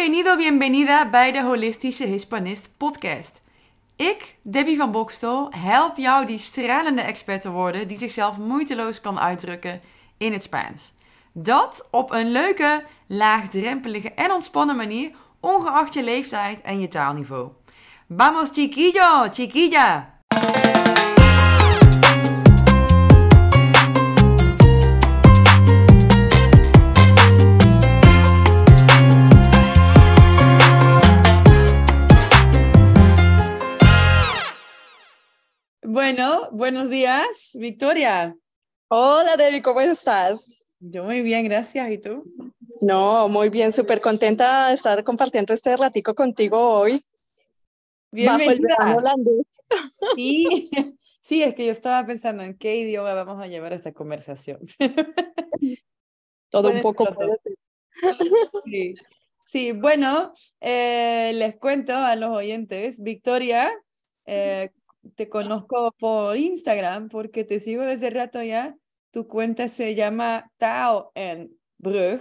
Bienvenido, bienvenida bij de Holistische Hispanist podcast. Ik, Debbie van Bokstel, help jou die stralende expert te worden die zichzelf moeiteloos kan uitdrukken in het Spaans. Dat op een leuke, laagdrempelige en ontspannen manier, ongeacht je leeftijd en je taalniveau. Vamos chiquillo, chiquilla! Bueno, buenos días, Victoria. Hola, Debbie, ¿cómo estás? Yo muy bien, gracias. ¿Y tú? No, muy bien, súper contenta de estar compartiendo este ratico contigo hoy. Bienvenida. holandés. Sí, sí, es que yo estaba pensando en qué idioma vamos a llevar esta conversación. Todo un poco. Sí. sí, bueno, eh, les cuento a los oyentes, Victoria, eh, te conozco por Instagram porque te sigo desde rato ya. Tu cuenta se llama Tao en Brug.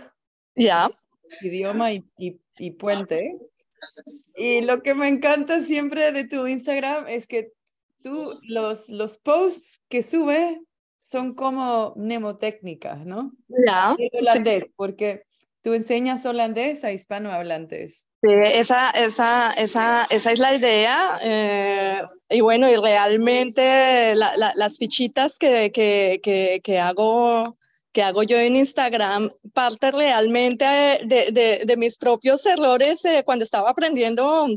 Ya. Idioma y, y, puente. Y lo que me encanta siempre de tu Instagram es que tú, los, los posts que subes son como mnemotécnicas, ¿no? Ya. holandés, porque tú enseñas holandés a hispanohablantes. Sí, esa, esa, esa, esa es la idea. Eh, y bueno, y realmente las fichitas que, que, que, que, hago, que hago yo en Instagram parte realmente de, de, de mis propios errores eh, cuando estaba aprendiendo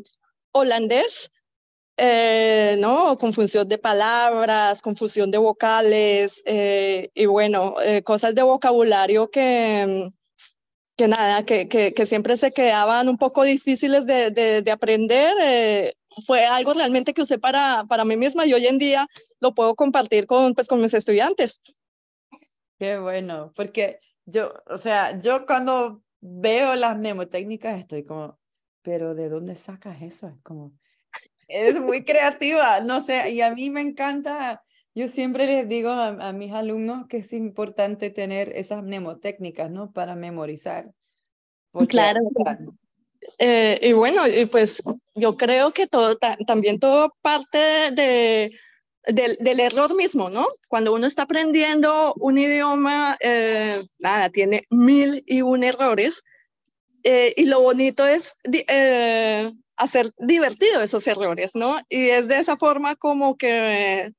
holandés. Eh, ¿no? Confusión de palabras, confusión de vocales y bueno, cosas de vocabulario que, que nada, que, que, siempre se quedaban un poco difíciles de, de, aprender. Fue algo realmente que usé para, para mí misma y hoy en día lo puedo compartir con, pues, con mis estudiantes. Qué bueno, porque yo, o sea, yo cuando veo las mnemotécnicas estoy como, pero ¿de dónde sacas eso? Es como, es muy creativa, no sé, y a mí me encanta yo siempre les digo a, mis alumnos que es importante tener esas mnemotécnicas, ¿no? Para memorizar. claro. Eh, y bueno, y pues yo creo que todo, también todo parte de, del, error mismo, ¿no? Cuando uno está aprendiendo un idioma, eh, nada, tiene mil y un errores. Eh, y lo bonito es hacer divertido esos errores, ¿no? Y es de esa forma como que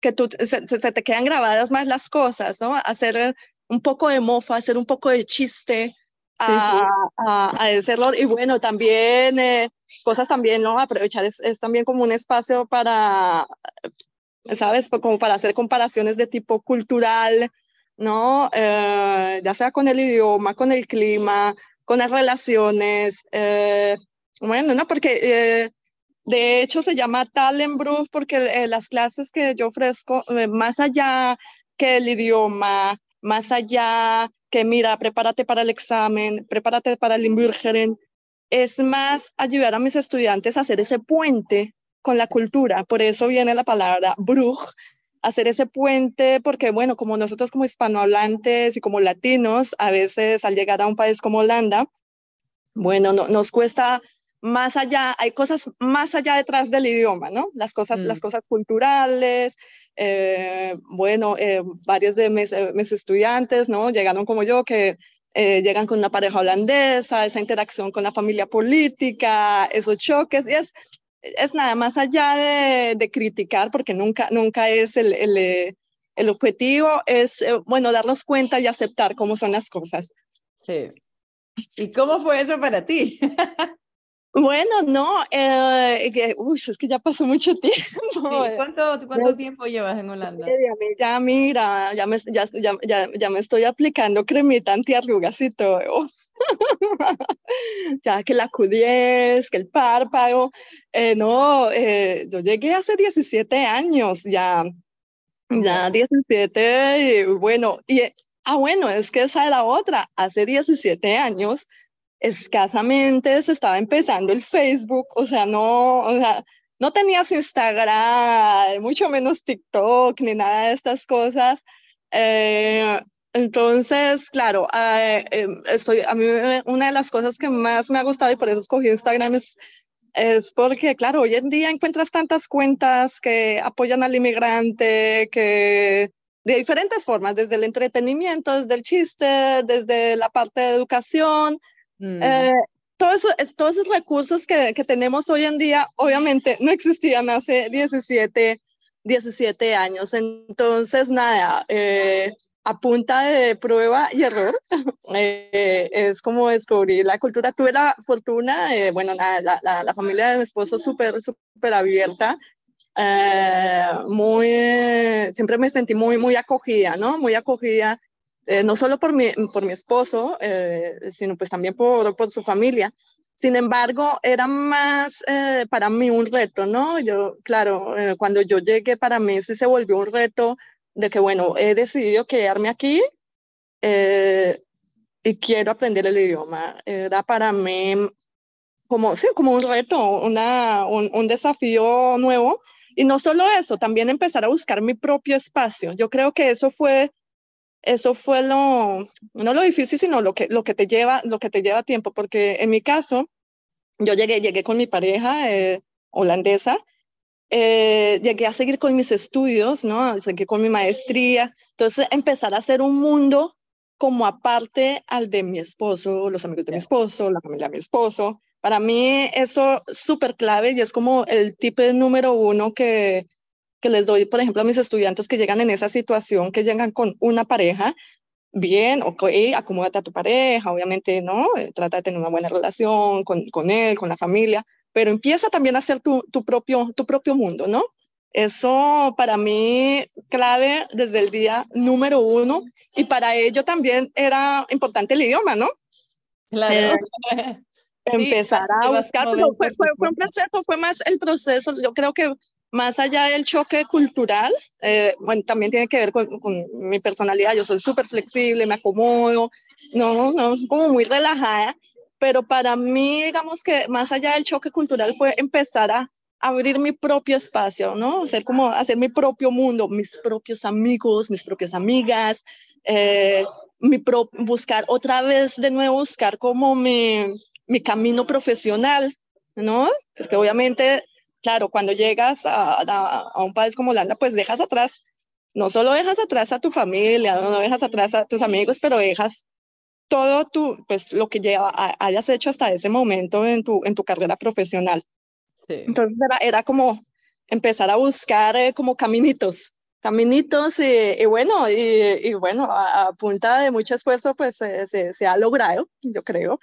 que tú, se, te quedan grabadas más las cosas, ¿no? Hacer un poco de mofa, hacer un poco de chiste a, A, ese error. Y bueno, también eh, cosas también, ¿no? Aprovechar es, es, también como un espacio para, ¿sabes? Pues como para hacer comparaciones de tipo cultural, ¿no? Eh, ya sea con el idioma, con el clima, con las relaciones. Eh, bueno, ¿no? Porque de hecho, se llama Talenbrug porque eh, las clases que yo ofrezco, eh, más allá que el idioma, más allá que, mira, prepárate para el examen, prepárate para el Inburgeren, es más ayudar a mis estudiantes a hacer ese puente con la cultura. Por eso viene la palabra Brug, hacer ese puente, porque bueno, como nosotros como hispanohablantes y como latinos, a veces al llegar a un país como Holanda, bueno, no, nos cuesta más allá, hay cosas más allá detrás del idioma, ¿no? Las cosas, las mm. cosas culturales, eh, bueno, eh, varios de mis, eh, mis, estudiantes, ¿no? Llegaron como yo, que llegan con una pareja holandesa, esa interacción con la familia política, esos choques, y es, es nada más allá de, de criticar, porque nunca, nunca es el, el, el objetivo, es, bueno, darnos cuenta y aceptar cómo son las cosas. Sí. ¿Y cómo fue eso para ti? Bueno, no, eh, que, uy, es que ya pasó mucho tiempo. Eh. ¿Cuánto, cuánto tiempo llevas en Holanda? Ya, mira, ya me, ya, ya, ya, me estoy aplicando cremita antiarrugas y todo. ya que la Q10, que el párpado. Eh, no, eh, yo llegué hace 17 años ya, ya 17, y bueno, y, ah, bueno, es que esa era otra, hace 17 años escasamente se estaba empezando el Facebook, o sea, no, o sea, no tenías Instagram, mucho menos TikTok, ni nada de estas cosas. Eh, Entonces, claro, eh, em, a mí una de las cosas que más me ha gustado y por eso escogí Instagram es, es porque, claro, hoy en día encuentras tantas cuentas que apoyan al inmigrante, que de diferentes formas, desde el entretenimiento, desde el chiste, desde la parte de educación. Mm. Eh, todo eso, todos esos recursos que, que, tenemos hoy en día, obviamente, no existían hace 17, 17 años. Entonces, nada, eh, a punta de prueba y error, eh, es como descubrir la cultura. Tuve la fortuna, bueno, la, la, la, familia de mi esposo súper, súper abierta, eh, muy, siempre me sentí muy, muy acogida, ¿no? Muy acogida, eh, no solo por mi, por mi esposo, sino pues también por, por su familia. Sin embargo, era más para mí un reto, ¿no? Yo, claro, cuando yo llegué, para mí sí se volvió un reto de que, bueno, he decidido quedarme aquí eh, y quiero aprender el idioma. Era para mí como, sí, como un reto, una, un, un, desafío nuevo. Y no solo eso, también empezar a buscar mi propio espacio. Yo creo que eso fue, eso fue lo, no lo difícil, sino lo que, lo que, te, lleva, lo que te lleva tiempo, porque en mi caso, yo llegué, llegué con mi pareja eh, holandesa eh, llegué a seguir con mis estudios, ¿no? Seguí con mi maestría. Entonces, empezar a hacer un mundo como aparte al de mi esposo, los amigos de mi esposo, la familia de mi esposo. Para mí eso es súper clave y es como el tipo de número uno que, que les doy, por ejemplo, a mis estudiantes que llegan en esa situación, que llegan con una pareja, bien, ok, acomódate a tu pareja, obviamente, ¿no? Eh, trata de tener una buena relación con, con él, con la familia, pero empieza también a ser tu, tu, propio, tu propio mundo, ¿no? Eso para mí clave desde el día número uno y para ello también era importante el idioma, ¿no? Claro. Eh, empezar a buscar, fue, fue, fue, un proceso, fue más el proceso, yo creo que más allá del choque cultural, eh, bueno, también tiene que ver con, con mi personalidad, yo soy súper flexible, me acomodo, no, no, como muy relajada, pero para mí, digamos que más allá del choque cultural fue empezar a abrir mi propio espacio, ¿no? Ser como hacer mi propio mundo, mis propios amigos, mis propias amigas, eh, mi buscar otra vez de nuevo, buscar como mi, mi camino profesional, ¿no? Porque obviamente, claro, cuando llegas a, a, un país como Holanda, pues dejas atrás, no solo dejas atrás a tu familia, no dejas atrás a tus amigos, pero dejas todo tu, pues lo que lleva, hayas hecho hasta ese momento en tu, en tu carrera profesional. Sí. Entonces era, era como empezar a buscar eh, como caminitos, caminitos y, bueno, y, y bueno, a, punta de mucho esfuerzo pues se, se, ha logrado, yo creo.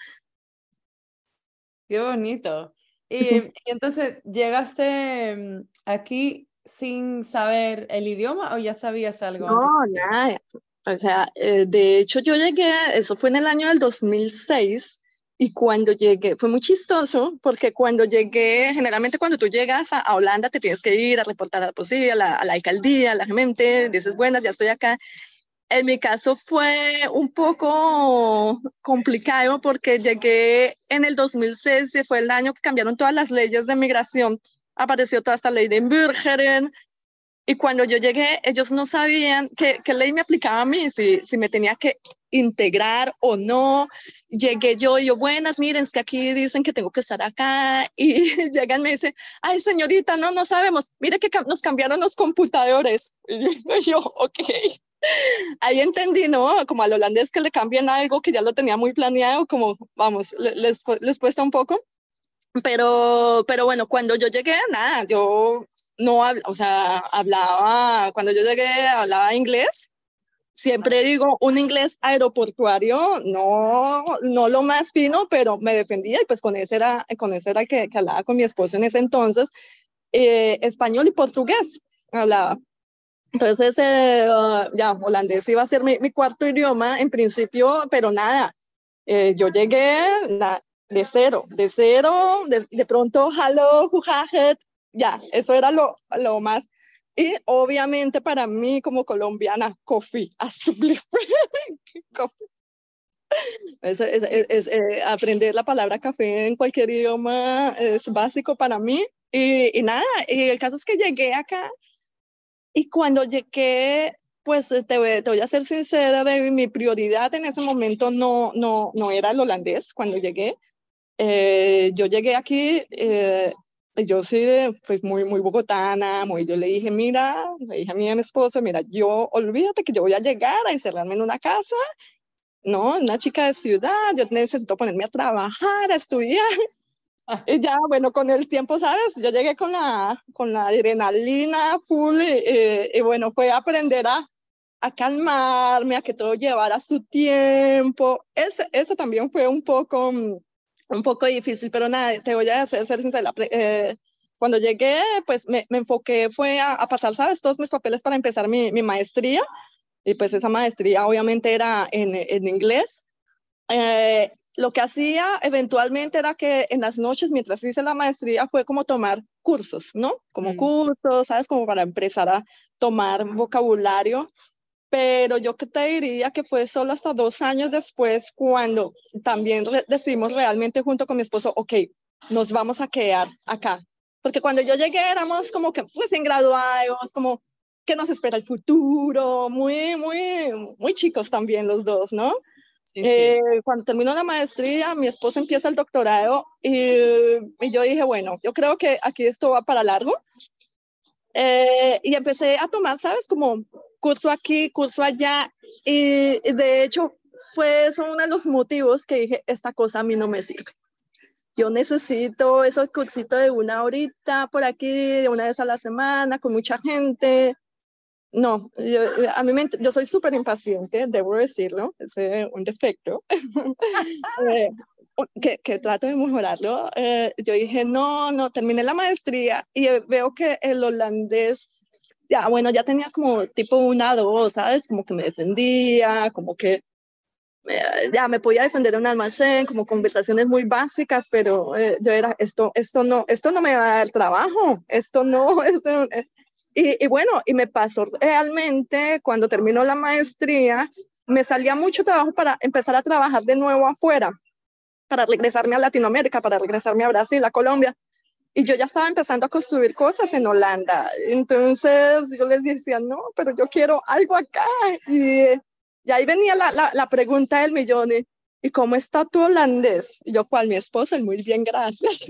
Qué bonito. Y, y, entonces, ¿llegaste mm, aquí sin saber el idioma o ya sabías algo? No, nada. O sea, eh, de hecho yo llegué, eso fue en el año del 2006, y cuando llegué, fue muy chistoso, porque cuando llegué, generalmente cuando tú llegas a, Holanda te tienes que ir a reportar a la policía, a la, a la alcaldía, a la gente, dices, buenas, ya estoy acá. En mi caso fue un poco complicado porque llegué en el 2006 y fue el año que cambiaron todas las leyes de migración. Apareció toda esta ley de Bürgeren, y cuando yo llegué, ellos no sabían qué, qué ley me aplicaba a mí, si, si me tenía que integrar o no. Llegué yo y yo, buenas, miren, es que aquí dicen que tengo que estar acá. Y llegan me dicen, ay, señorita, no, no sabemos. Mire que nos cambiaron los computadores. Y yo, ok. Ahí entendí, ¿no? Como al holandés que le cambian algo que ya lo tenía muy planeado, como, vamos, les, les cuesta un poco. Pero, pero bueno, cuando yo llegué, nada, yo no, o sea, hablaba, cuando yo llegué, hablaba inglés. Siempre digo un inglés aeroportuario, no, no lo más fino, pero me defendía y pues con ese era, con ese era que, que hablaba con mi esposo en ese entonces. Eh, español y portugués hablaba. Entonces, eh, ya, holandés iba a ser mi, mi, cuarto idioma en principio, pero nada, eh, yo llegué de cero, de cero, de, de pronto, hello, hujajet, ya, eso era lo, lo más. Y obviamente para mí como colombiana, coffee, coffee. Es, es, es, eh, aprender la palabra café en cualquier idioma es básico para mí. Y, y, nada, y el caso es que llegué acá y cuando llegué, pues te, te, voy a ser sincera, de mi prioridad en ese momento no, no, no era el holandés cuando llegué. Eh, yo llegué aquí, eh, yo sí, pues muy, muy bogotana, muy, yo le dije, mira, le dije a mi esposo, mira, yo olvídate que yo voy a llegar a encerrarme en una casa, no, una chica de ciudad, yo necesito ponerme a trabajar, a estudiar. Y ya, bueno, con el tiempo, ¿sabes? Yo llegué con la, con la adrenalina full y, y bueno, fue aprender a, a calmarme, a que todo llevara su tiempo. Ese, eso también fue un poco mm, un poco difícil, pero nada, te voy a ser, ser sincera. Eh, cuando llegué, pues me, me enfoqué, fue a, pasar, ¿sabes? Todos mis papeles para empezar mi, mi, maestría. Y pues esa maestría obviamente era en, en inglés. Eh, lo que hacía eventualmente era que en las noches, mientras hice la maestría, fue como tomar cursos, ¿no? Como mm. cursos, ¿sabes? Como para empezar a tomar vocabulario pero yo te diría que fue solo hasta dos años después cuando también decidimos realmente junto con mi esposo, ok, nos vamos a quedar acá. Porque cuando yo llegué éramos como que recién graduados, como que nos espera el futuro, muy, muy, muy chicos también los dos, ¿no? Eh, cuando terminó la maestría, mi esposo empieza el doctorado y, y, yo dije, bueno, yo creo que aquí esto va para largo. Eh, y empecé a tomar, ¿sabes? Como curso aquí, curso allá. Y de hecho, fue eso uno de los motivos que dije, esta cosa a mí no me sirve. Yo necesito esos cursitos de una horita por aquí, una vez a la semana, con mucha gente. No, yo, a mí me, yo soy súper impaciente, debo decirlo, es un defecto. Eh, que, que, trato de mejorarlo. Eh, yo dije, no, no, terminé la maestría y veo que el holandés ya, bueno, ya tenía como tipo una, dos, ¿sabes? Como que me defendía, como que eh, ya me podía defender en un almacén, como conversaciones muy básicas, pero eh, yo era, esto, esto no, esto no me va a dar trabajo, esto no, esto, eh". Y, y, bueno, y me pasó realmente cuando terminó la maestría, me salía mucho trabajo para empezar a trabajar de nuevo afuera, para regresarme a Latinoamérica, para regresarme a Brasil, a Colombia, y yo ya estaba empezando a construir cosas en Holanda. Entonces yo les decía, no, pero yo quiero algo acá. Y, y ahí venía la, la, la, pregunta del millón. ¿Y cómo está tu holandés? Y yo, ¿cuál? Mi esposa, muy bien, gracias.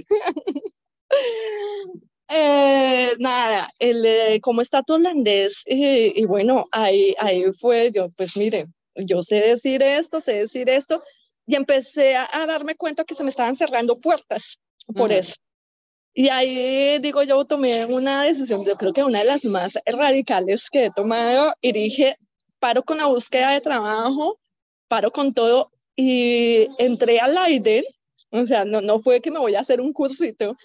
eh, nada, el, eh, ¿cómo está tu holandés? Y, y, bueno, ahí, ahí fue, yo, pues mire, yo sé decir esto, sé decir esto. Y empecé a, a darme cuenta que se me estaban cerrando puertas por eso. Y ahí, digo, yo tomé una decisión, yo creo que una de las más radicales que he tomado y dije, paro con la búsqueda de trabajo, paro con todo y entré al Leiden, o sea, no, no fue que me voy a hacer un cursito,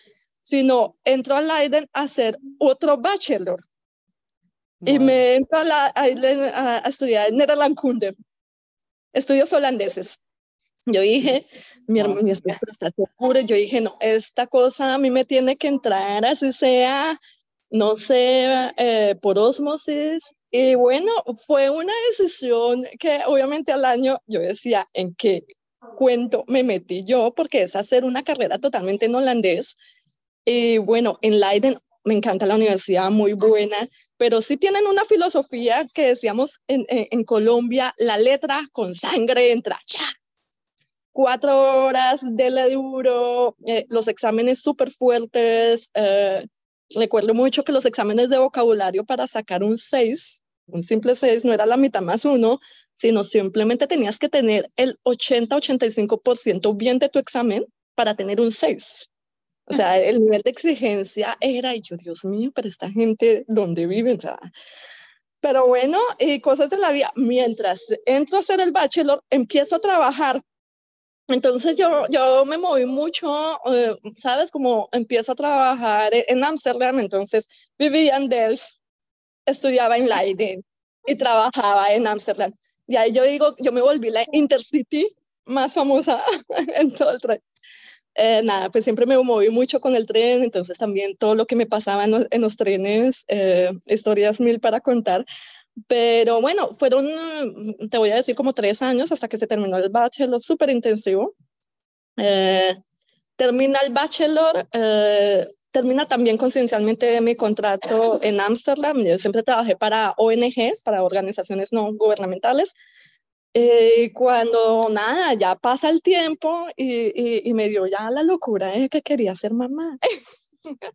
sino entro al Leiden a hacer otro bachelor. Y me entro a, la, a, a estudiar en Nederlandkunde, estudios holandeses. Yo dije, mi, hermano, mi esposo está seguro, yo dije, no, esta cosa a mí me tiene que entrar, así sea, no sé, eh, por osmosis. Y bueno, fue una decisión que obviamente al año yo decía, ¿en qué cuento me metí yo? Porque es hacer una carrera totalmente en holandés. Y bueno, en Leiden me encanta la universidad, muy buena, pero sí tienen una filosofía que decíamos en, Colombia, la letra con sangre entra, ¡cha! cuatro horas de la duro, eh, los exámenes súper fuertes. Eh, recuerdo mucho que los exámenes de vocabulario para sacar un 6, un simple 6, no era la mitad más uno, sino simplemente tenías que tener el 80-85% bien de tu examen para tener un 6. O sea, el nivel de exigencia era, y yo, Dios mío, pero esta gente, ¿dónde viven? O sea, pero bueno, y cosas de la vida. Mientras entro a hacer el bachelor, empiezo a trabajar entonces yo, yo me moví mucho, eh, ¿sabes? Como empiezo a trabajar en Amsterdam, entonces vivía en Delft, estudiaba en Leiden y trabajaba en Amsterdam. Y ahí yo digo, yo me volví la Intercity más famosa en todo el tren. Eh, nada, pues siempre me moví mucho con el tren, entonces también todo lo que me pasaba en los, en los trenes, eh, historias mil para contar. Pero bueno, fueron, te voy a decir, como tres años hasta que se terminó el bachelor, súper intensivo. Eh, termina el bachelor, eh, termina también conciencialmente mi contrato en Ámsterdam. Yo siempre trabajé para ONGs, para organizaciones no gubernamentales. Eh, cuando nada, ya pasa el tiempo y, y, me dio ya la locura de que quería ser mamá.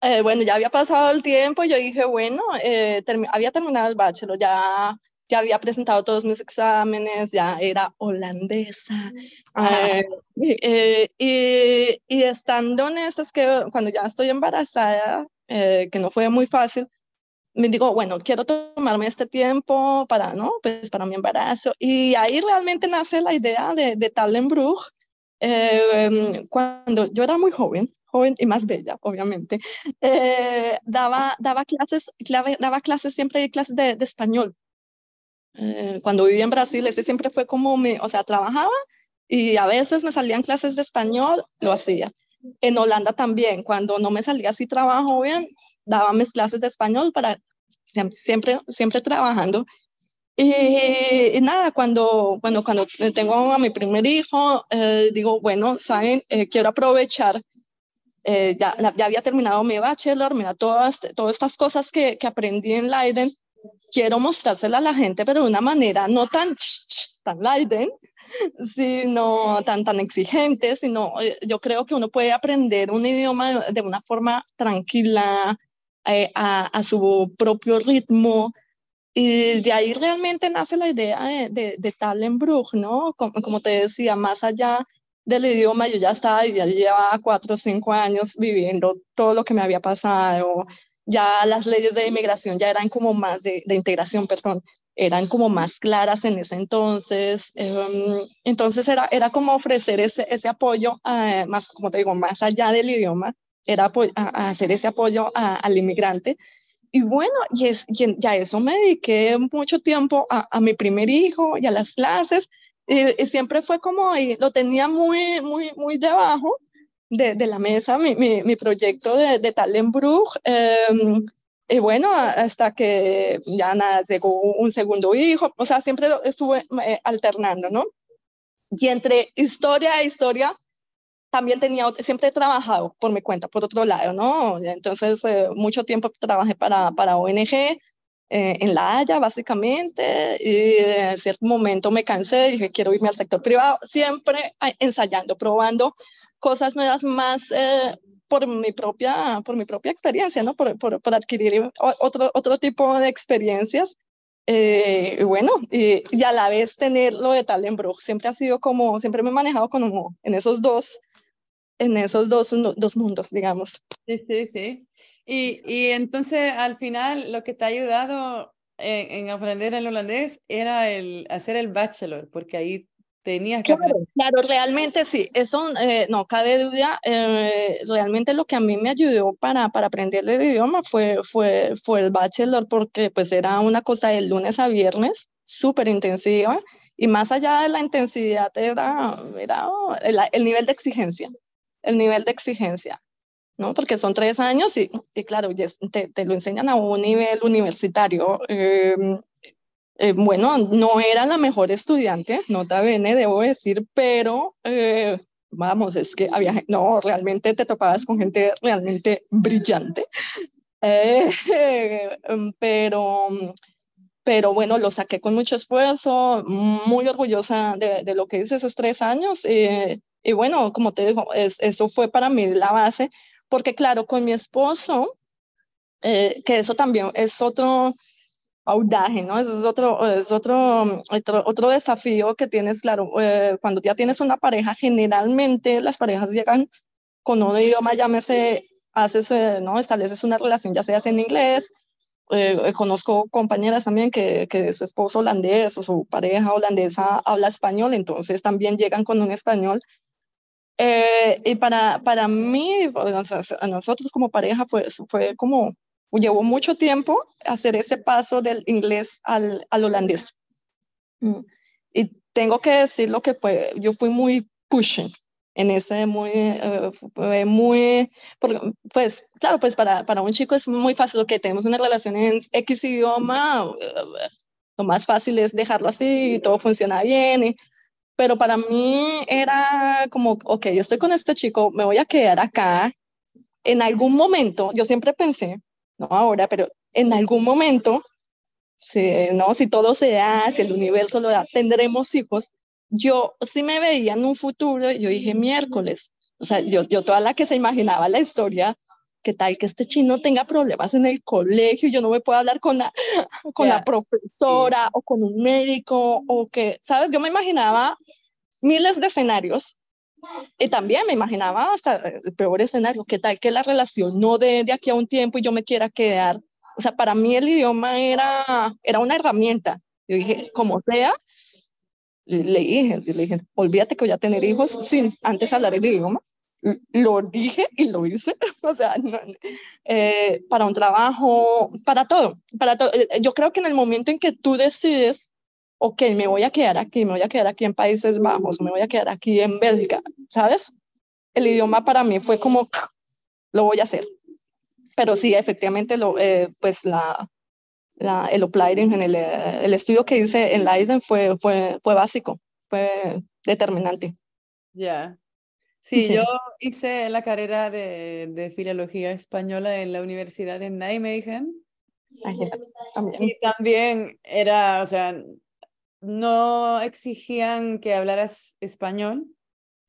eh, bueno, ya había pasado el tiempo, yo dije, bueno, eh, había terminado el bachelor, ya, ya había presentado todos mis exámenes, ya era holandesa. Eh, eh, y, y, estando en es que cuando ya estoy embarazada, que no fue muy fácil, me digo, bueno, quiero tomarme este tiempo para, ¿no? Pues para mi embarazo. Y ahí realmente nace la idea de, de Talenbrug. Eh, cuando yo era muy joven, joven y más bella, obviamente, eh, daba, daba, clases, daba clases siempre clases de, de español. Eh, cuando vivía en Brasil, ese siempre fue como mi, o sea, trabajaba y a veces me salían clases de español, lo hacía. En Holanda también, cuando no me salía así trabajo bien, daba mis clases de español para siempre, siempre trabajando. Y, nada, cuando, bueno, cuando tengo a mi primer hijo, eh, digo, bueno, saben, eh, quiero aprovechar, eh, ya, ya había terminado mi bachelor, mira, todas, todas estas cosas que, que aprendí en Leiden, quiero mostrárselas a la gente, pero de una manera no tan, tan Leiden, sino tan, tan exigente, sino yo creo que uno puede aprender un idioma de una forma tranquila, eh, a, su propio ritmo. Y de ahí realmente nace la idea de, de, de ¿no? Como, como, te decía, más allá del idioma, yo ya estaba, ya llevaba cuatro o cinco años viviendo todo lo que me había pasado. Ya las leyes de inmigración ya eran como más de, integración, perdón, eran como más claras en ese entonces. Um, entonces era, era como ofrecer ese, ese apoyo, uh, más, como te digo, más allá del idioma, era a, hacer ese apoyo al inmigrante. Y bueno, y, es, ya eso me dediqué mucho tiempo a, mi primer hijo y a las clases. Y, siempre fue como, ahí, lo tenía muy, muy, muy debajo de, de la mesa, mi, mi, proyecto de, de Talenbrug. Em, y bueno, hasta que ya nada, llegó un segundo hijo, o sea, siempre estuve eh, alternando, ¿no? Y entre historia e historia, también tenía, siempre he trabajado por mi cuenta, por otro lado, ¿no? Entonces, eh, mucho tiempo trabajé para, para ONG, eh, en La Haya, básicamente, y en cierto momento me cansé, dije, quiero irme al sector privado, siempre ensayando, probando cosas nuevas más eh, por, mi propia, por mi propia experiencia, ¿no? Por, por, por adquirir otro, otro tipo de experiencias. y bueno, y, y, a la vez tener lo de Talenbrug, siempre ha sido como, siempre me he manejado como en esos dos, en esos dos, dos mundos, digamos. Sí, sí, sí. Y, y entonces al final lo que te ha ayudado en, en, aprender el holandés era el hacer el bachelor, porque ahí tenías que claro, claro, realmente sí, eso eh, no cabe duda, eh, realmente lo que a mí me ayudó para, para aprender el idioma fue, fue, fue el bachelor, porque pues era una cosa de lunes a viernes, súper intensiva, y más allá de la intensidad era, era el, el nivel de exigencia el nivel de exigencia, ¿no? Porque son tres años y, y claro, te, te, lo enseñan a un nivel universitario. Eh, eh, bueno, no era la mejor estudiante, nota bene, debo decir, pero eh, vamos, es que había, no, realmente te topabas con gente realmente brillante. pero, pero bueno, lo saqué con mucho esfuerzo, muy orgullosa de, de lo que hice esos tres años. Y bueno, como te digo, es, eso fue para mí la base, porque claro, con mi esposo, eh, que eso también es otro audaje, ¿no? Eso es otro, es otro, otro, otro desafío que tienes, claro, eh, cuando ya tienes una pareja, generalmente las parejas llegan con un idioma, llámese, haces, eh, ¿no? Estableces una relación, ya sea en inglés, eh, conozco compañeras también que, que, su esposo holandés o su pareja holandesa habla español, entonces también llegan con un español eh, y para, para mí, a nosotros como pareja, fue, fue como, llevó mucho tiempo hacer ese paso del inglés al, al holandés. Mm. Y tengo que decir lo que fue, yo fui muy pushing en ese muy, eh, muy, pues claro, pues para, para un chico es muy fácil, lo que tenemos una relación en X idioma, lo más fácil es dejarlo así y todo funciona bien. Y, pero para mí era como, ok, yo estoy con este chico, me voy a quedar acá, en algún momento, yo siempre pensé, no ahora, pero en algún momento, si, no, si todo se da, si el universo lo da, tendremos hijos. Yo sí me veía en un futuro, yo dije miércoles, o sea, yo, yo toda la que se imaginaba la historia, que tal que este chino tenga problemas en el colegio, yo no me puedo hablar con la, con la profesora o con un médico, o que, ¿sabes? Yo me imaginaba miles de escenarios y también me imaginaba hasta el peor escenario, que tal que la relación no de, de aquí a un tiempo y yo me quiera quedar. O sea, para mí el idioma era, era una herramienta. Yo dije, como sea, le dije, le dije, olvídate que voy a tener hijos sin antes hablar el idioma. Lo dije y lo hice, o sea, eh, para un trabajo, para todo, para todo. Eh, yo creo que en el momento en que tú decides ok, me voy a quedar aquí, me voy a quedar aquí en Países Bajos, me voy a quedar aquí en Bélgica, ¿sabes? El idioma para mí fue como, lo voy a hacer. Pero sí, efectivamente, lo, eh, pues la, la, el uploading, en el, el, estudio que hice en Leiden fue, fue, fue básico, fue determinante. Ya. Sí, yo hice la carrera de, de, filología española en la Universidad de Nijmegen. También. Y también era, o sea, no exigían que hablaras español.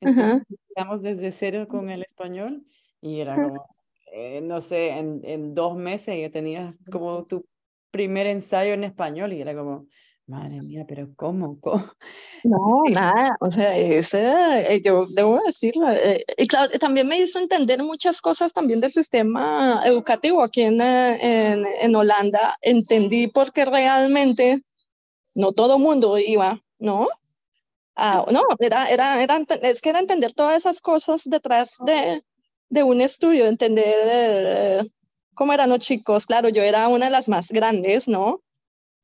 Entonces, empezamos desde cero con el español y era como, eh, no sé, en, en, dos meses ya tenías como tu primer ensayo en español y era como, madre mía, pero ¿cómo? No, nada, o sea, ese, eh, yo debo decirlo, eh, y claro, también me hizo entender muchas cosas también del sistema educativo aquí en, en, en Holanda, entendí porque realmente no todo mundo iba, ¿no? Ah, no, era, era, era, es que era entender todas esas cosas detrás de, de un estudio, entender eh, cómo eran los chicos. Claro, yo era una de las más grandes, ¿no?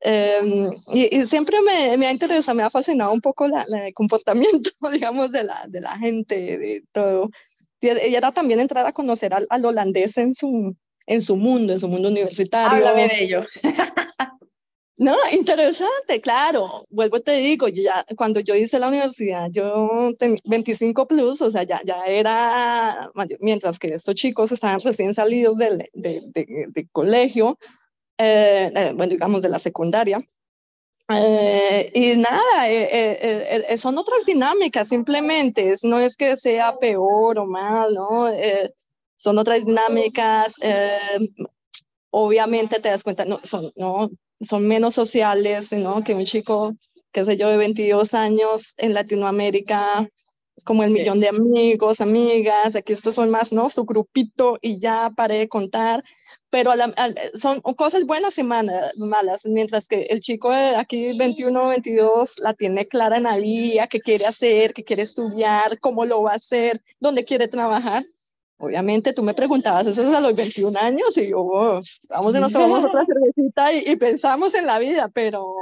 Em, y, siempre me, me, ha interesado, me ha fascinado un poco la, el comportamiento, digamos, de la, de la gente, de todo. Y era también entrar a conocer al, al holandés en su, en su mundo, en su mundo universitario. Háblame de ellos. No, interesante, claro. Vuelvo te digo, ya cuando yo hice la universidad, yo tenía 25 plus, o sea, ya, ya era, mientras que estos chicos estaban recién salidos del de, de, colegio, eh, eh, bueno, digamos de la secundaria. Eh, y nada, son otras dinámicas, simplemente, no es que sea peor o mal, ¿no? son otras dinámicas, obviamente te das cuenta, no, son, no, son menos sociales, ¿no? Que un chico, qué sé yo, de 22 años en Latinoamérica, es como el millón de amigos, amigas, aquí estos son más, ¿no? Su grupito y ya paré de contar, pero son cosas buenas y malas, mientras que el chico de aquí 21, 22 la tiene clara en la vida, qué quiere hacer, qué quiere estudiar, cómo lo va a hacer, dónde quiere trabajar. Obviamente tú me preguntabas eso a los 21 años y yo, vamos y nos tomamos otra cervecita y, pensamos en la vida, pero,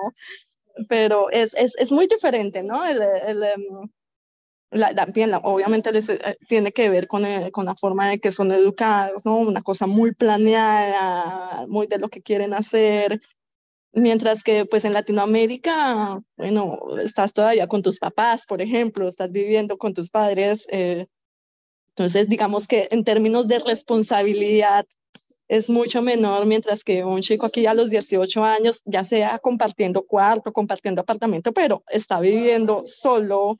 pero es, es, es muy diferente, ¿no? El, el, em, la, también, obviamente les, eh, tiene que ver con, eh, con la forma de que son educados, ¿no? Una cosa muy planeada, muy de lo que quieren hacer. Mientras que pues en Latinoamérica, bueno, estás todavía con tus papás, por ejemplo, estás viviendo con tus padres, eh, entonces, digamos que en términos de responsabilidad es mucho menor, mientras que un chico aquí a los 18 años, ya sea compartiendo cuarto, compartiendo apartamento, pero está viviendo solo,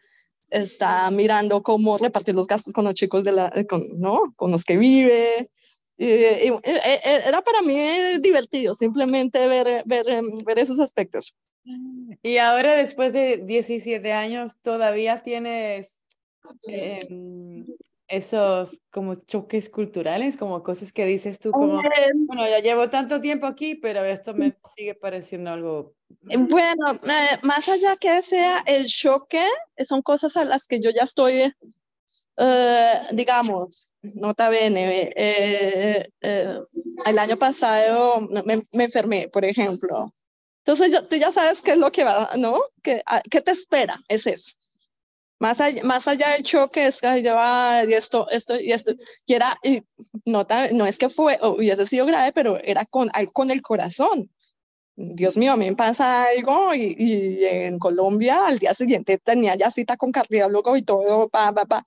está mirando cómo repartir los gastos con los chicos de la, con, ¿no? con los que vive. era para mí divertido simplemente ver, ver, ver esos aspectos. Y ahora, después de 17 años, ¿todavía tienes eh, esos como choques culturales, como cosas que dices tú, como, bueno, ya llevo tanto tiempo aquí, pero esto me sigue pareciendo algo... Bueno, más allá que sea el choque, son cosas a las que yo ya estoy, uh, digamos, nota bene, eh, eh, el año pasado me, me, enfermé, por ejemplo. Entonces tú ya sabes qué es lo que va, ¿no? ¿Qué, ¿Qué te espera? Es eso. Más allá, más allá del choque es que lleva y esto, esto y esto, y era, y no, no es que fue, hubiese sido grave, pero era con, con el corazón. Dios mío, a mí me pasa algo y, en Colombia al día siguiente tenía ya cita con cardiólogo y todo, pa, pa, pa.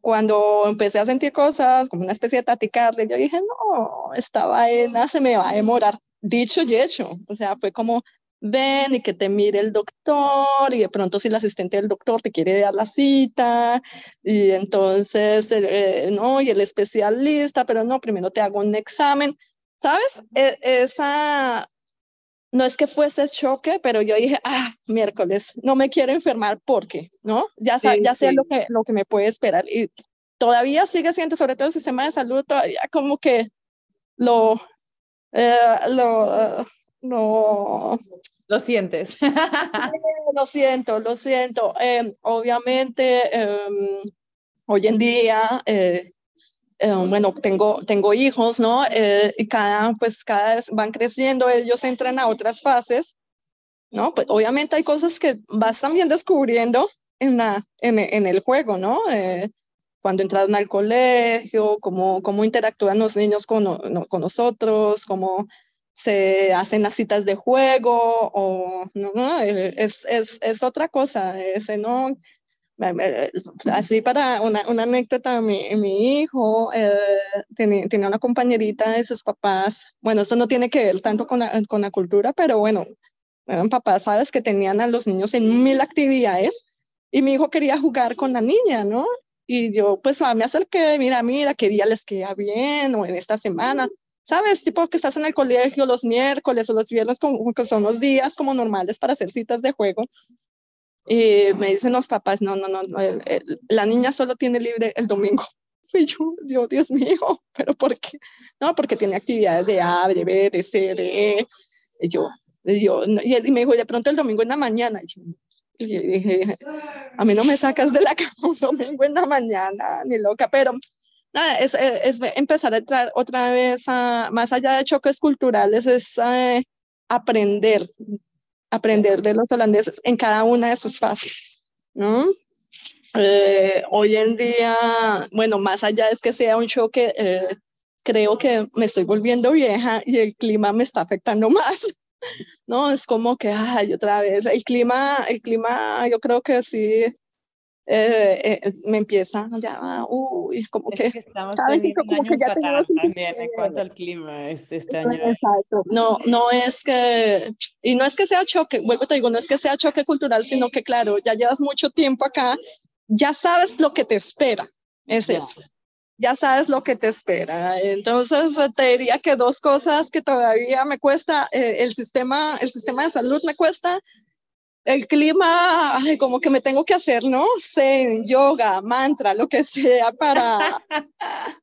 cuando empecé a sentir cosas, como una especie de taticardia, yo dije, no, esta vaina se me va a demorar. Dicho y hecho, o sea, fue como, ven y que te mire el doctor y de pronto si el asistente del doctor te quiere dar la cita y entonces, eh, no, y el especialista, pero no, primero te hago un examen, ¿sabes? E, esa, no es que fuese choque, pero yo dije, ah, miércoles, no me quiero enfermar porque, ¿no? Ya, ya sé lo que, lo que me puede esperar. Y todavía sigue siendo, sobre todo el sistema de salud, todavía como que lo, eh, lo, no. Lo sientes. lo siento, lo siento. Em, obviamente, em, hoy en día, eh, bueno, tengo, tengo hijos, ¿no? Eh, y cada, pues cada vez van creciendo, ellos entran a otras fases, ¿no? Pues obviamente hay cosas que vas también descubriendo en, la, en, en el juego, ¿no? Eh, cuando entraron al colegio, cómo, cómo interactúan los niños con, con nosotros, cómo se hacen las citas de juego o no, es, es, es, otra cosa, ese no, así para una, una anécdota, mi, mi hijo eh, tenía, tenía, una compañerita de sus papás, bueno, esto no tiene que ver tanto con la, con la cultura, pero bueno, eran papás, sabes, que tenían a los niños en mil actividades y mi hijo quería jugar con la niña, ¿no? Y yo pues me acerqué, mira, mira, qué día les queda bien o en esta semana. ¿sabes? Tipo que estás en el colegio los miércoles o los viernes, como que son los días como normales para hacer citas de juego. Y me dicen los papás, no, no, no, la niña solo tiene libre el domingo. Y yo, Dios mío, ¿pero por qué? No, porque tiene actividades de A, de B, de C, de E. Y yo, yo y me dijo, de pronto el domingo en la mañana. Y yo, y dije, a mí no me sacas de la cama un domingo en la mañana, ni loca, pero nada, es, es, empezar a entrar otra vez a, más allá de choques culturales, es eh, aprender, aprender de los holandeses en cada una de sus fases, ¿no? Eh, hoy en día, bueno, más allá es que sea un choque, eh, creo que me estoy volviendo vieja y el clima me está afectando más. No, es como que, ay, otra vez, el clima, el clima, yo creo que sí, eh, eh, me empieza ya, uy, como que, que estamos teniendo como un año que fatal también en cuanto al clima es este año. Exacto. No, no es que, y no es que sea choque, vuelvo te digo, no es que sea choque cultural, sino que claro, ya llevas mucho tiempo acá, ya sabes lo que te espera, es eso. Ya sabes lo que te espera. Entonces, te diría que dos cosas que todavía me cuesta, eh, el, sistema, el sistema de salud me cuesta el clima, como que me tengo que hacer, ¿no? Zen, yoga, mantra, lo que sea para,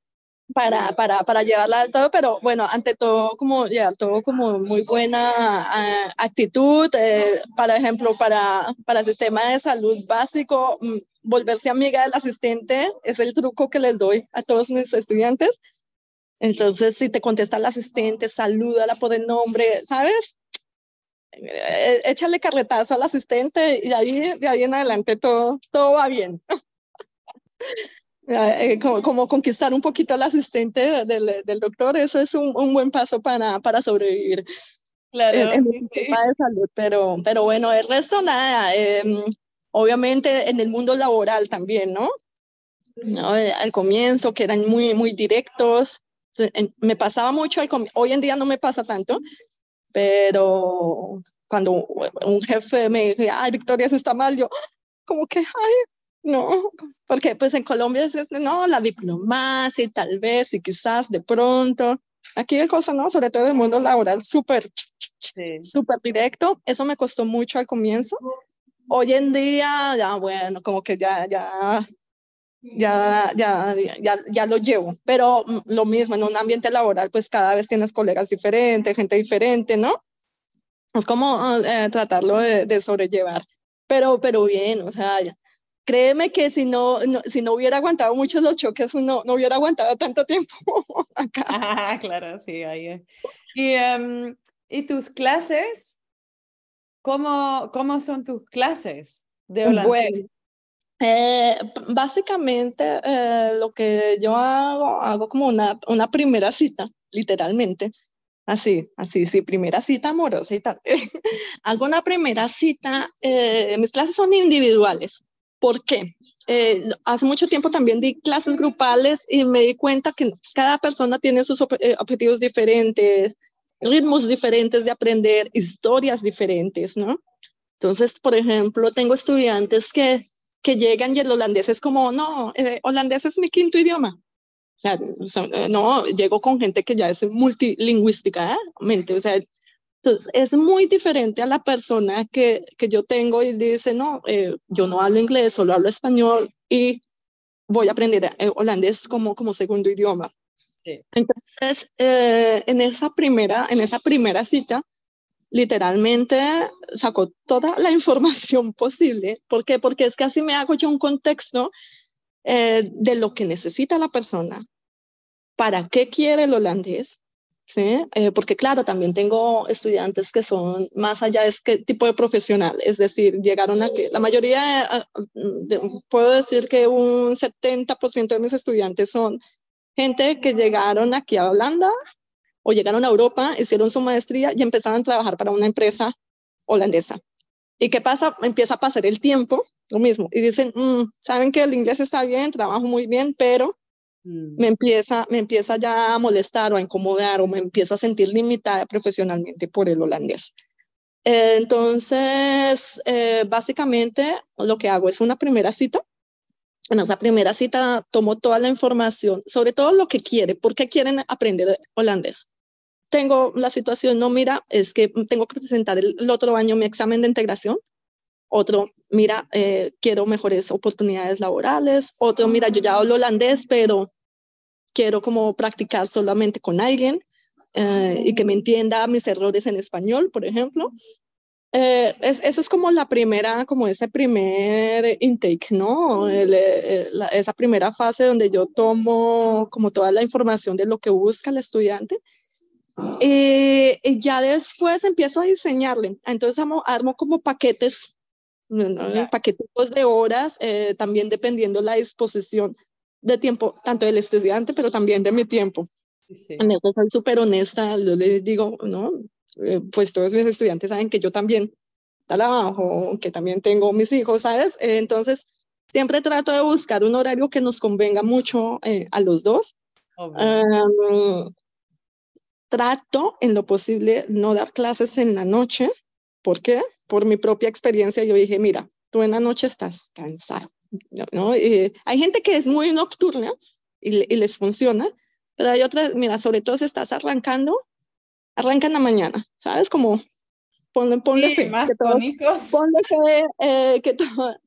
para, para, para llevarla al todo, pero bueno, ante todo, como ya, todo como muy buena ah, actitud, eh, por ejemplo, para, para el sistema de salud básico, mm, volverse amiga del asistente es el truco que les doy a todos mis estudiantes. Entonces, si te contesta el asistente, salúdala por el nombre, ¿sabes? Eh, échale carretazo al asistente y ahí, de ahí en adelante todo, todo va bien. Eh, como, como, conquistar un poquito al asistente del, del doctor, eso es un, un, buen paso para, para sobrevivir. Claro, en, el sistema de salud, pero, pero bueno, el resto nada. Em, obviamente en el mundo laboral también, ¿no? ¿no? Eh, al comienzo, que eran muy, muy directos. Me pasaba mucho, hoy en día no me pasa tanto, pero cuando un jefe me dice, ay, Victoria, eso está mal, yo como que, ay, no, porque pues en Colombia es, no, la diplomacia tal vez, y quizás de pronto, aquí hay cosa, ¿no? Sobre todo en el mundo laboral, súper, súper directo, eso me costó mucho al comienzo. Hoy en día, ya bueno, como que ya, ya, ya, ya, ya, ya lo llevo. Pero lo mismo, en un ambiente laboral, pues cada vez tienes colegas diferentes, gente diferente, ¿no? Es como eh, tratarlo de, sobrellevar. Pero, pero bien, o sea, créeme que si no, si no hubiera aguantado muchos los choques, no, no hubiera aguantado tanto tiempo acá. Ah, claro, sí, ahí. Y, em, ¿Y tus clases? ¿Cómo, ¿Cómo son tus clases de holandés? Eh, básicamente eh, lo que yo hago, hago como una, una primera cita, literalmente. Así, así, sí, primera cita amorosa y tal. hago una primera cita, eh, mis clases son individuales. ¿Por qué? eh, hace mucho tiempo también di clases grupales y me di cuenta que cada persona tiene sus objetivos diferentes, ritmos diferentes de aprender, historias diferentes, ¿no? Entonces, por ejemplo, tengo estudiantes que, que llegan y el holandés es como, no, eh, holandés es mi quinto idioma. O sea, no, llego con gente que ya es multilingüística, ¿eh? o sea, entonces, es muy diferente a la persona que, que yo tengo y dice, no, eh, yo no hablo inglés, solo hablo español y voy a aprender eh, holandés como, como segundo idioma. Sí. Entonces, eh, en, esa primera, en esa primera cita, literalmente sacó toda la información posible. ¿Por qué? Porque es que así me hago yo un contexto de lo que necesita la persona, para qué quiere el holandés ¿sí? Eh, porque claro, también tengo estudiantes que son más allá de qué tipo de profesional, es decir, llegaron aquí, la mayoría, ah, puedo decir que un 70% de mis estudiantes son gente que llegaron aquí a Holanda o llegaron a Europa, hicieron su maestría y empezaron a trabajar para una empresa holandesa. ¿Y qué pasa? Empieza a pasar el tiempo, lo mismo, y dicen, mm, saben que el inglés está bien, trabajo muy bien, pero Mm. me, empieza, me empieza ya a molestar o a incomodar o me empiezo a sentir limitada profesionalmente por el holandés. entonces, eh, básicamente lo que hago es una primera cita. En esa primera cita tomo toda la información, sobre todo lo que quiere, por qué quieren aprender holandés. Tengo la situación, no, mira, es que tengo que presentar el, otro año mi examen de integración. Otro, mira, eh, quiero mejores oportunidades laborales. Otro, mira, yo ya hablo holandés, pero quiero como practicar solamente con alguien eh, y que me entienda mis errores en español, por ejemplo. Eh, es, eso es como la primera, como ese primer intake, ¿no? Eh, esa primera fase donde yo tomo como toda la información de lo que busca el estudiante. Y ya después empiezo a diseñarle. Entonces armo, como paquetes, paquetes de horas, también dependiendo la disposición de tiempo, tanto del estudiante, pero también de mi tiempo. Sí, sí. En eso soy súper honesta, yo les digo, ¿no? Eh, pues todos mis estudiantes saben que yo también trabajo, que también tengo mis hijos, ¿sabes? Eh, entonces, siempre trato de buscar un horario que nos convenga mucho eh, a los dos. Trato en lo posible no dar clases en la noche. ¿Por qué? Por mi propia experiencia, yo dije, mira, tú en la noche estás cansado ¿no? hay gente que es muy nocturna y, les funciona, pero hay otras, mira, sobre todo si estás arrancando, arranca en la mañana, ¿sabes? Como ponle, ponle fe. Más ponle fe eh, que todo.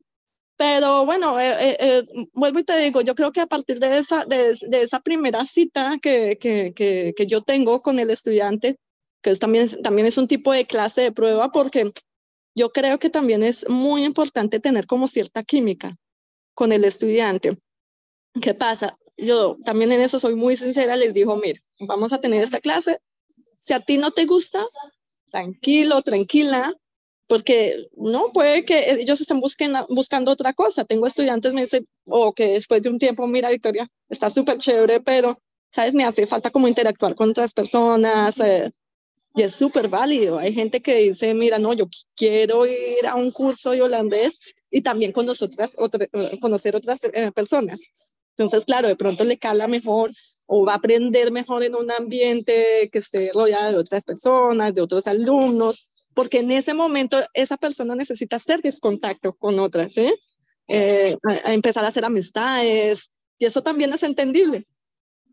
Pero bueno, eh, eh, vuelvo y te digo, yo creo que a partir de esa, de, de esa primera cita que, que, que, que, yo tengo con el estudiante, que es también, también es un tipo de clase de prueba, porque yo creo que también es muy importante tener como cierta química con el estudiante. ¿Qué pasa? Yo también en eso soy muy sincera, les digo, mira, vamos a tener esta clase. Si a ti no te gusta, tranquilo, tranquila, porque no puede que ellos estén busquen, buscando otra cosa. Tengo estudiantes me dicen, o que después de un tiempo, mira, Victoria, está súper chévere, pero, ¿sabes? Me hace falta como interactuar con otras personas. Eh, y es súper válido. Hay gente que dice, mira, no, yo quiero ir a un curso de holandés y también con nosotras, eh, conocer otras eh, personas. Entonces, claro, de pronto le cala mejor o va a aprender mejor en un ambiente que esté rodeado de otras personas, de otros alumnos, porque en ese momento esa persona necesita hacer descontacto con otras, ¿eh? eh a, empezar a hacer amistades, y eso también es entendible.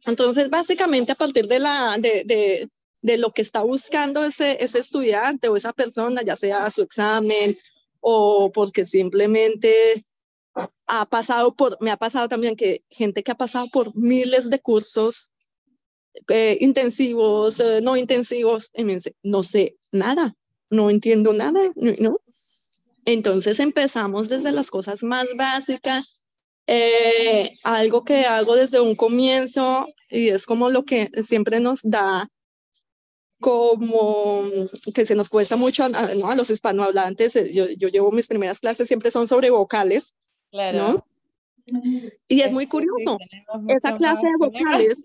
Entonces, básicamente a partir de, la, de, de, de lo que está buscando ese, ese estudiante o esa persona, ya sea su examen o porque simplemente ha pasado por, me ha pasado también que gente que ha pasado por miles de cursos eh, intensivos, eh, no intensivos, y me dice, no sé nada, no entiendo nada, ¿no? Entonces empezamos desde las cosas más básicas, eh, algo que hago desde un comienzo y es como lo que siempre nos da como que se nos cuesta mucho a, ¿no? los hispanohablantes, eh, yo, llevo mis primeras clases, siempre son sobre vocales, claro. Y es muy curioso, esa clase de vocales,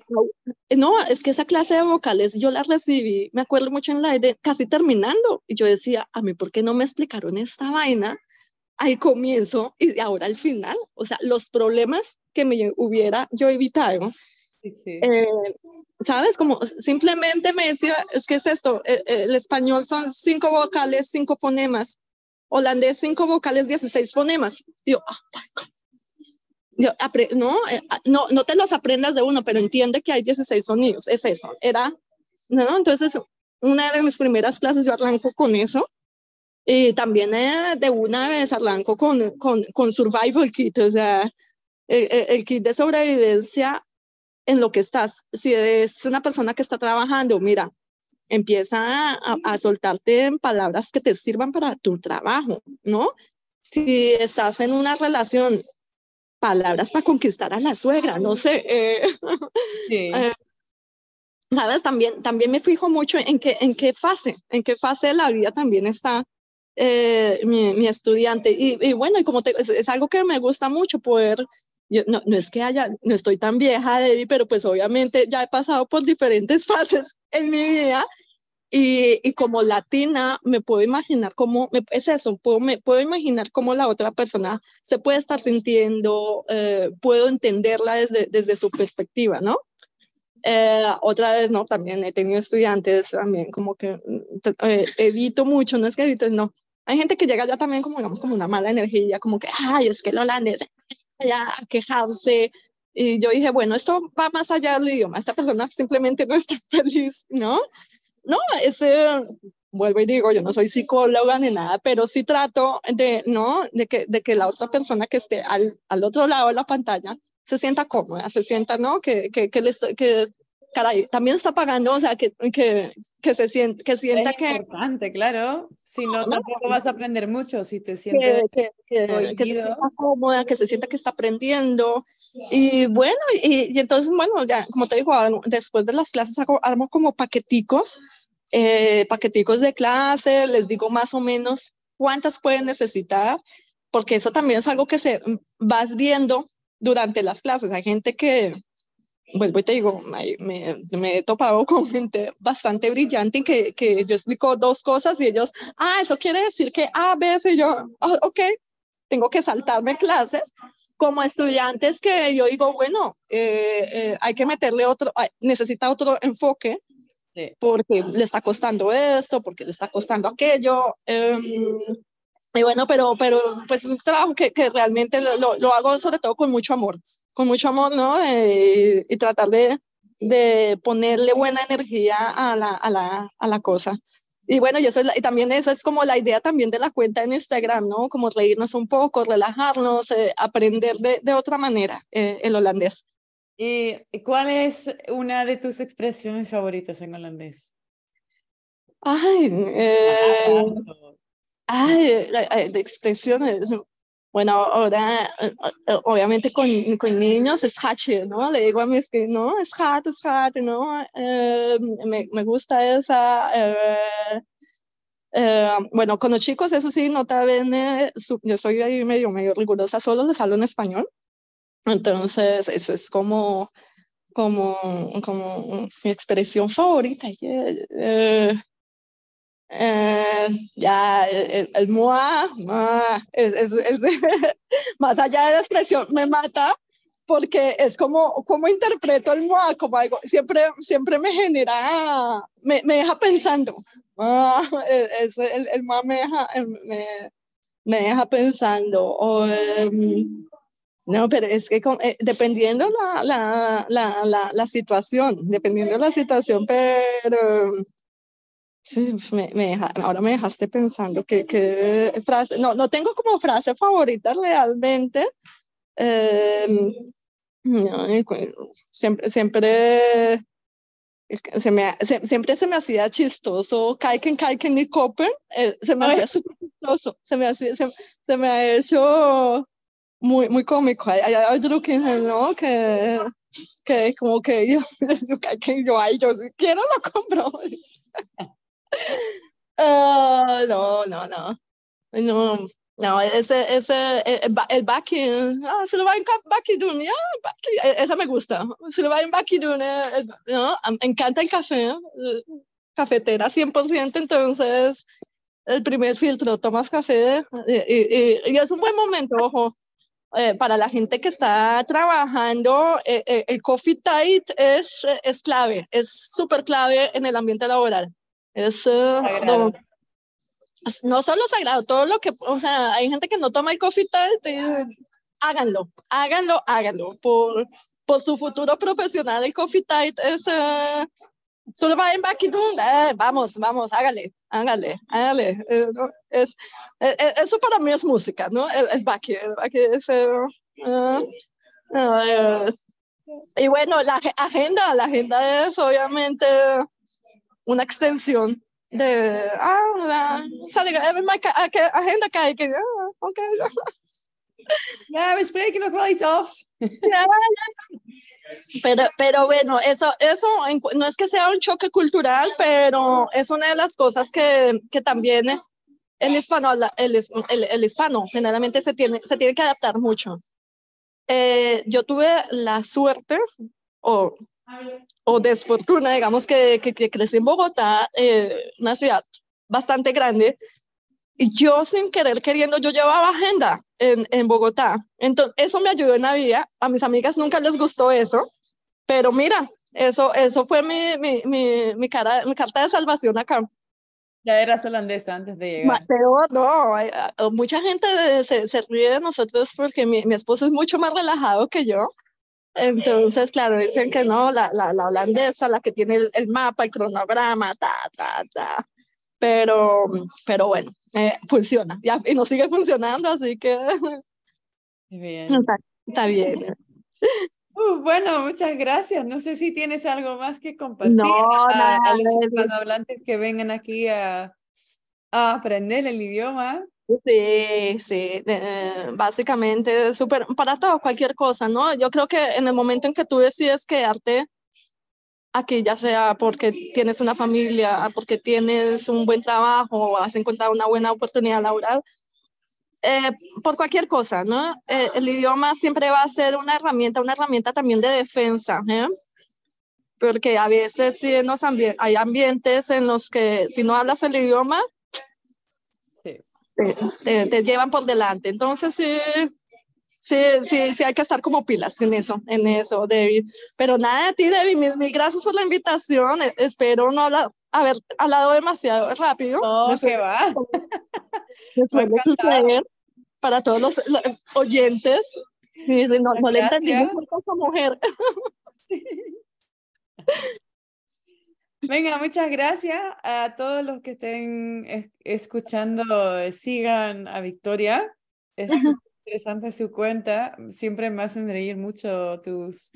no, es que esa clase de vocales yo la recibí, me acuerdo mucho en la de casi terminando, y yo decía, a mí, ¿por qué no me explicaron esta vaina al comienzo y ahora al final, o sea, los problemas que me hubiera yo evitado. Sí, sí. Eh, ¿Sabes? Como simplemente me decía, es que es esto, el, eh, eh, el español son cinco vocales, cinco fonemas, holandés cinco vocales, 16 fonemas. Yo, oh yo no, ah, no, no te los aprendas de uno, pero entiende que hay 16 sonidos, es eso, era, ¿no? Entonces, una de mis primeras clases yo arranco con eso y también eh, de una vez arranco con, con, con Survival Kit, o sea, el, kit de sobrevivencia en lo que estás. Si es una persona que está trabajando, mira, empieza a, a, soltarte en palabras que te sirvan para tu trabajo, ¿no? Si estás en una relación, palabras para conquistar a la suegra, no sé. Eh, sí. Eh, Sabes, también, también me fijo mucho en qué, en qué fase, en qué fase de la vida también está eh, mi, mi, estudiante. Y, y, bueno, y como te, es, algo que me gusta mucho poder, yo, no, no, es que haya, no estoy tan vieja, Debbie, pero pues obviamente ya he pasado por diferentes fases en mi vida. Y, y como latina me puedo imaginar cómo, me, es eso, puedo, me puedo imaginar cómo la otra persona se puede estar sintiendo, eh, puedo entenderla desde, desde su perspectiva, ¿no? Eh, otra vez, no, también he tenido estudiantes también como que eh, evito mucho, no es que evito, no, hay gente que llega ya también como, digamos, como una mala energía, como que, ay, es que el holandés, ya a quejarse. Y yo dije, bueno, esto va más allá del idioma, esta persona simplemente no está feliz, ¿no? No, ese, vuelvo y digo, yo no soy psicóloga ni nada, pero sí trato de, ¿no? De que, de que la otra persona que esté al, al otro lado de la pantalla se sienta cómoda, se sienta, ¿no? Que, que, que, le estoy, que caray, también está pagando, o sea, que, que, que se sienta, que sienta es que... importante, claro. Si no, tampoco vas a aprender mucho, si te sientes que, que, que, se sienta cómoda, que se sienta que está aprendiendo. Y bueno, y, y, entonces, bueno, ya, como te digo, después de las clases hago, armo como paqueticos, eh, paqueticos de clase, les digo más o menos cuántas pueden necesitar, porque eso también es algo que se vas viendo durante las clases. Hay gente que, vuelvo y te digo, me, me, he topado con gente bastante brillante y que, que yo explico dos cosas y ellos, ah, eso quiere decir que A, B, C, yo, oh, ok, tengo que saltarme clases. Como estudiantes que yo digo, bueno, eh, eh, hay que meterle otro, necesita otro enfoque, porque le está costando esto, porque le está costando aquello. Em, y bueno, pero, pero pues es un trabajo que, que realmente lo, lo, hago sobre todo con mucho amor con mucho amor, ¿no? Eh, y tratar de, de, ponerle buena energía a la, a la, a la cosa. Y bueno, yo soy y también esa es como la idea también de la cuenta en Instagram, ¿no? Como reírnos un poco, relajarnos, eh, aprender de, de, otra manera eh, el holandés. ¿Y cuál es una de tus expresiones favoritas en holandés? Ay, eh, ay, de expresiones. Bueno, ahora, eh, eh, obviamente con, con niños es hache, ¿no? Le digo a mis que no, es hat, es hat, ¿no? Eh, me, me, gusta esa. bueno, con los chicos, eso sí, no te ven, yo soy ahí medio, medio rigurosa, solo les hablo en español. Entonces, eso es como, como, como mi expresión favorita. Eh, ya el, el MOA, es, es, es, más allá de la expresión, me mata porque es como, como interpreto el MOA, como algo, siempre, siempre me genera, me, me deja pensando. Ah, es, el, el MOA me deja, me, me deja pensando. O, um, no, pero es que eh, dependiendo la, la, la, la situación, dependiendo la situación, pero Sí, pues, me, me deja, ahora me dejaste pensando que, que, frase, no, no tengo como frase favorita realmente. Eh, siempre, siempre, se me, se, siempre se me hacía chistoso, Kaiken, Kaiken y Copen, eh, se me hacía súper chistoso, se me, hacía, se, se, me ha hecho muy, muy cómico. Hay, hay otro que, ¿no? Que, que como que yo, yo, yo, ay, yo si quiero lo compro. Uh, no, no, no. No, no, ese, ese, el, el backing, ah, se lo va en backing, ya, e, esa me gusta. Se lo va en backing, no, me encanta el café, cafetera 100%, entonces el primer filtro, tomas café y, y, es un buen momento, ojo, eh, para la gente que está trabajando, eh, eh, el coffee tight es, es clave, es súper clave en el ambiente laboral. Es, no, no, solo sagrado, todo lo que, o sea, hay gente que no toma el coffee tight, háganlo, háganlo, háganlo, por, por su futuro profesional, el coffee tight es solo va en back eh, vamos, vamos, hágale, hágale, hágale. Eh, es, eh, eso para mí es música, ¿no? El, el back, el back es... y bueno, la agenda, la agenda es obviamente una extensión de, ah, sale, agenda kijken. que oké. Ja, we spreken nog wel iets af. Ja, pero, pero bueno, eso, eso no es que sea un choque cultural, pero es una de las cosas que, que también el hispano, el, el, el, hispano generalmente se tiene, se tiene que adaptar mucho. Eh, yo tuve la suerte o, o desfortuna, digamos, que, que, que crecí en Bogotá, eh, una ciudad bastante grande, y yo sin querer queriendo, yo llevaba agenda en, en Bogotá. Entonces, eso me ayudó en la vida. A mis amigas nunca les gustó eso, pero mira, eso, eso fue mi, mi, mi, mi, cara, mi carta de salvación acá. Ya eras holandesa antes de llegar. Pero no, mucha gente se, se ríe de nosotros porque mi, mi, esposo es mucho más relajado que yo. Entonces, claro, dicen que no, la, la, la holandesa, la que tiene el, el, mapa, el cronograma, ta, ta, ta. Pero, pero bueno, eh, funciona. Ya, y nos sigue funcionando, así que... Bien. Está, está bien. Uh, bueno, muchas gracias. No sé si tienes algo más que compartir no, a, a, los hispanohablantes que vengan aquí a, a, aprender el idioma. Sí, sí, básicamente súper, para todo, cualquier cosa, ¿no? Yo creo que en el momento en que tú decides quedarte aquí, ya sea porque tienes una familia, porque tienes un buen trabajo, o has encontrado una buena oportunidad laboral, eh, por cualquier cosa, ¿no? Eh, el idioma siempre va a ser una herramienta, una herramienta también de defensa, ¿eh? Porque a veces sí en los hay ambientes en los que si no hablas el idioma. Te, te, te, llevan por delante. Entonces sí, sí, sí, sí hay que estar como pilas en eso, en eso, David. Pero nada de ti, David, mil, mil gracias por la invitación. Espero no hablar, haber hablado demasiado rápido. No, que va. suceder para todos los, los oyentes. No, no le entendí esa mujer. Sí. Venga, muchas gracias a todos los que estén escuchando. Sigan a Victoria. Es interesante su cuenta. Siempre me hacen reír mucho tus,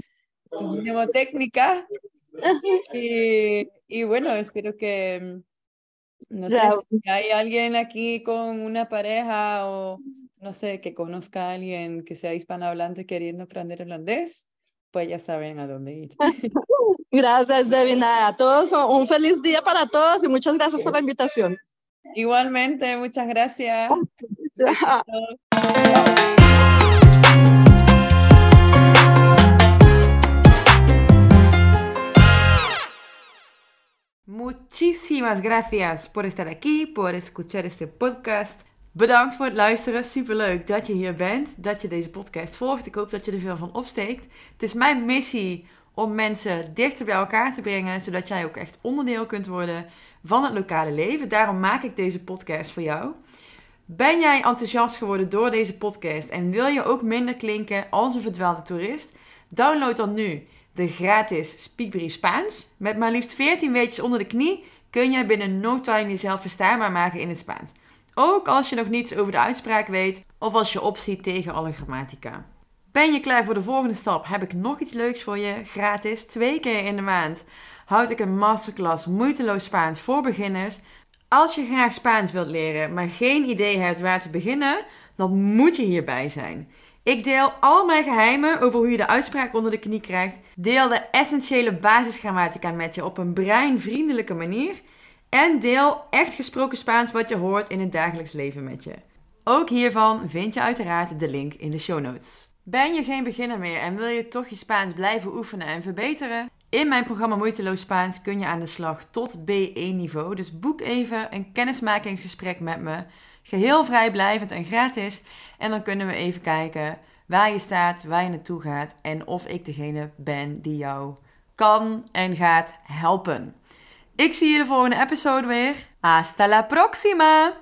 tus mnemotécnicas. Y, y bueno, espero que no sé si hay alguien aquí con una pareja o no sé, que conozca a alguien que sea hispanohablante queriendo aprender holandés, pues ya saben a dónde ir. Gracias, Devina. A todos un feliz día para todos y muchas gracias por la invitación. Igualmente, muchas gracias. Muchísimas gracias por estar aquí, por escuchar este podcast. Bedankt voor het luisteren. Superleuk dat je hier bent, dat je deze podcast volgt. Ik hoop dat je er veel van opsteekt. Het is mijn missie om mensen dichter bij elkaar te brengen, zodat jij ook echt onderdeel kunt worden van het lokale leven. Daarom maak ik deze podcast voor jou. Ben jij enthousiast geworden door deze podcast en wil je ook minder klinken als een verdwaalde toerist? Download dan nu de gratis Speakbrief Spaans. Met maar liefst 14 weetjes onder de knie kun jij binnen no time jezelf verstaanbaar maken in het Spaans. Ook als je nog niets over de uitspraak weet of als je opziet tegen alle grammatica. Ben je klaar voor de volgende stap? Heb ik nog iets leuks voor je? Gratis, twee keer in de maand, houd ik een masterclass moeiteloos Spaans voor beginners. Als je graag Spaans wilt leren, maar geen idee hebt waar te beginnen, dan moet je hierbij zijn. Ik deel al mijn geheimen over hoe je de uitspraak onder de knie krijgt. Deel de essentiële basisgrammatica met je op een breinvriendelijke manier. En deel echt gesproken Spaans wat je hoort in het dagelijks leven met je. Ook hiervan vind je uiteraard de link in de show notes. Ben je geen beginner meer en wil je toch je Spaans blijven oefenen en verbeteren? In mijn programma Moeiteloos Spaans kun je aan de slag tot B1-niveau. Dus boek even een kennismakingsgesprek met me. Geheel vrijblijvend en gratis. En dan kunnen we even kijken waar je staat, waar je naartoe gaat en of ik degene ben die jou kan en gaat helpen. Ik zie je de volgende episode weer. Hasta la próxima!